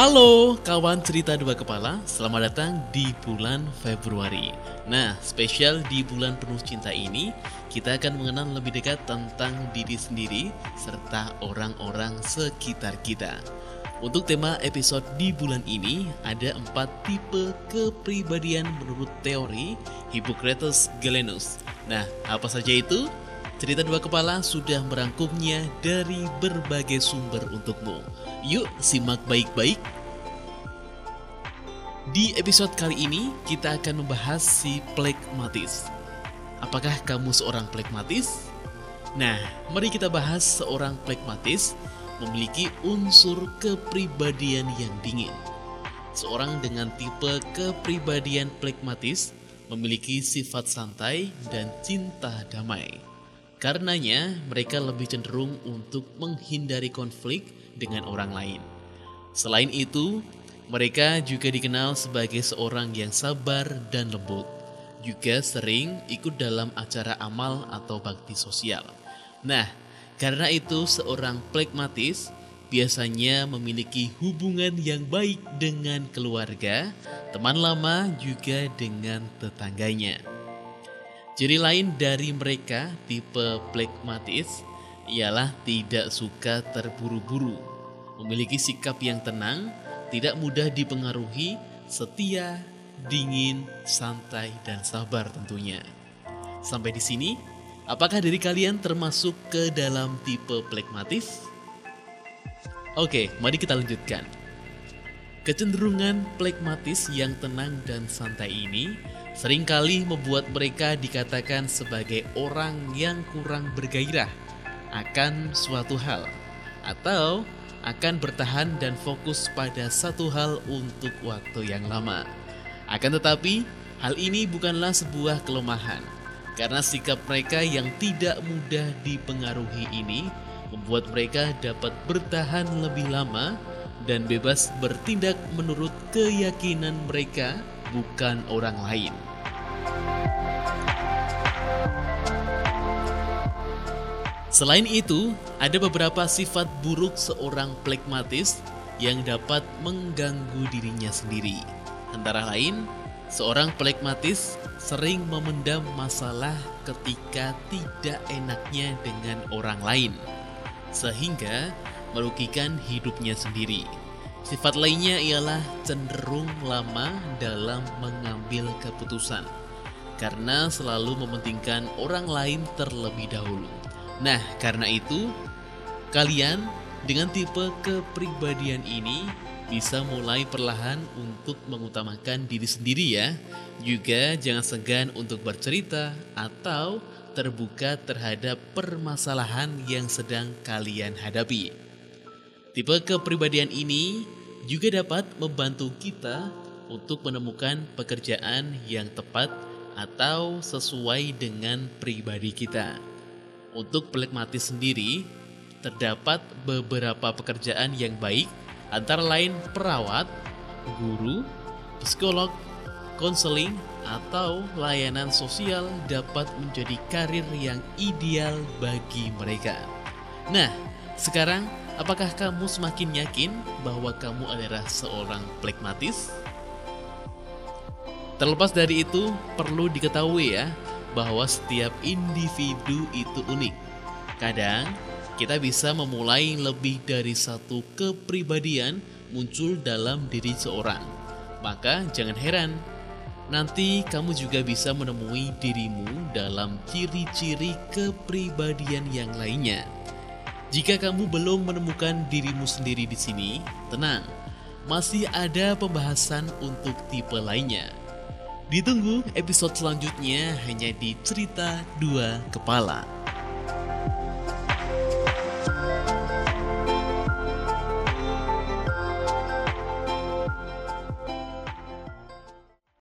Halo kawan cerita dua kepala, selamat datang di bulan Februari. Nah, spesial di bulan penuh cinta ini, kita akan mengenal lebih dekat tentang diri sendiri serta orang-orang sekitar kita. Untuk tema episode di bulan ini, ada empat tipe kepribadian menurut teori Hippocrates Galenus. Nah, apa saja itu? Cerita dua kepala sudah merangkumnya dari berbagai sumber untukmu. Yuk simak baik-baik. Di episode kali ini kita akan membahas si plekmatis. Apakah kamu seorang plekmatis? Nah, mari kita bahas seorang plekmatis memiliki unsur kepribadian yang dingin. Seorang dengan tipe kepribadian plekmatis memiliki sifat santai dan cinta damai. Karenanya, mereka lebih cenderung untuk menghindari konflik dengan orang lain. Selain itu, mereka juga dikenal sebagai seorang yang sabar dan lembut. Juga sering ikut dalam acara amal atau bakti sosial. Nah, karena itu seorang plekmatis biasanya memiliki hubungan yang baik dengan keluarga, teman lama juga dengan tetangganya. Ciri lain dari mereka tipe plekmatis ialah tidak suka terburu-buru, memiliki sikap yang tenang, tidak mudah dipengaruhi, setia, dingin, santai, dan sabar tentunya. Sampai di sini, apakah dari kalian termasuk ke dalam tipe plekmatis? Oke, mari kita lanjutkan. Kecenderungan plekmatis yang tenang dan santai ini sering kali membuat mereka dikatakan sebagai orang yang kurang bergairah akan suatu hal atau akan bertahan dan fokus pada satu hal untuk waktu yang lama. Akan tetapi, hal ini bukanlah sebuah kelemahan karena sikap mereka yang tidak mudah dipengaruhi ini membuat mereka dapat bertahan lebih lama dan bebas bertindak menurut keyakinan mereka, bukan orang lain. Selain itu, ada beberapa sifat buruk seorang plekmatis yang dapat mengganggu dirinya sendiri. Antara lain, seorang plekmatis sering memendam masalah ketika tidak enaknya dengan orang lain, sehingga merugikan hidupnya sendiri. Sifat lainnya ialah cenderung lama dalam mengambil keputusan karena selalu mementingkan orang lain terlebih dahulu. Nah, karena itu, kalian dengan tipe kepribadian ini bisa mulai perlahan untuk mengutamakan diri sendiri ya. Juga jangan segan untuk bercerita atau terbuka terhadap permasalahan yang sedang kalian hadapi. Tipe kepribadian ini juga dapat membantu kita untuk menemukan pekerjaan yang tepat atau sesuai dengan pribadi kita. Untuk pelikmatis sendiri, terdapat beberapa pekerjaan yang baik, antara lain perawat, guru, psikolog, konseling, atau layanan sosial dapat menjadi karir yang ideal bagi mereka. Nah, sekarang apakah kamu semakin yakin bahwa kamu adalah seorang plekmatis? Terlepas dari itu, perlu diketahui ya bahwa setiap individu itu unik. Kadang kita bisa memulai lebih dari satu kepribadian muncul dalam diri seorang. Maka jangan heran, nanti kamu juga bisa menemui dirimu dalam ciri-ciri kepribadian yang lainnya. Jika kamu belum menemukan dirimu sendiri di sini, tenang, masih ada pembahasan untuk tipe lainnya. Ditunggu episode selanjutnya hanya di Cerita Dua Kepala.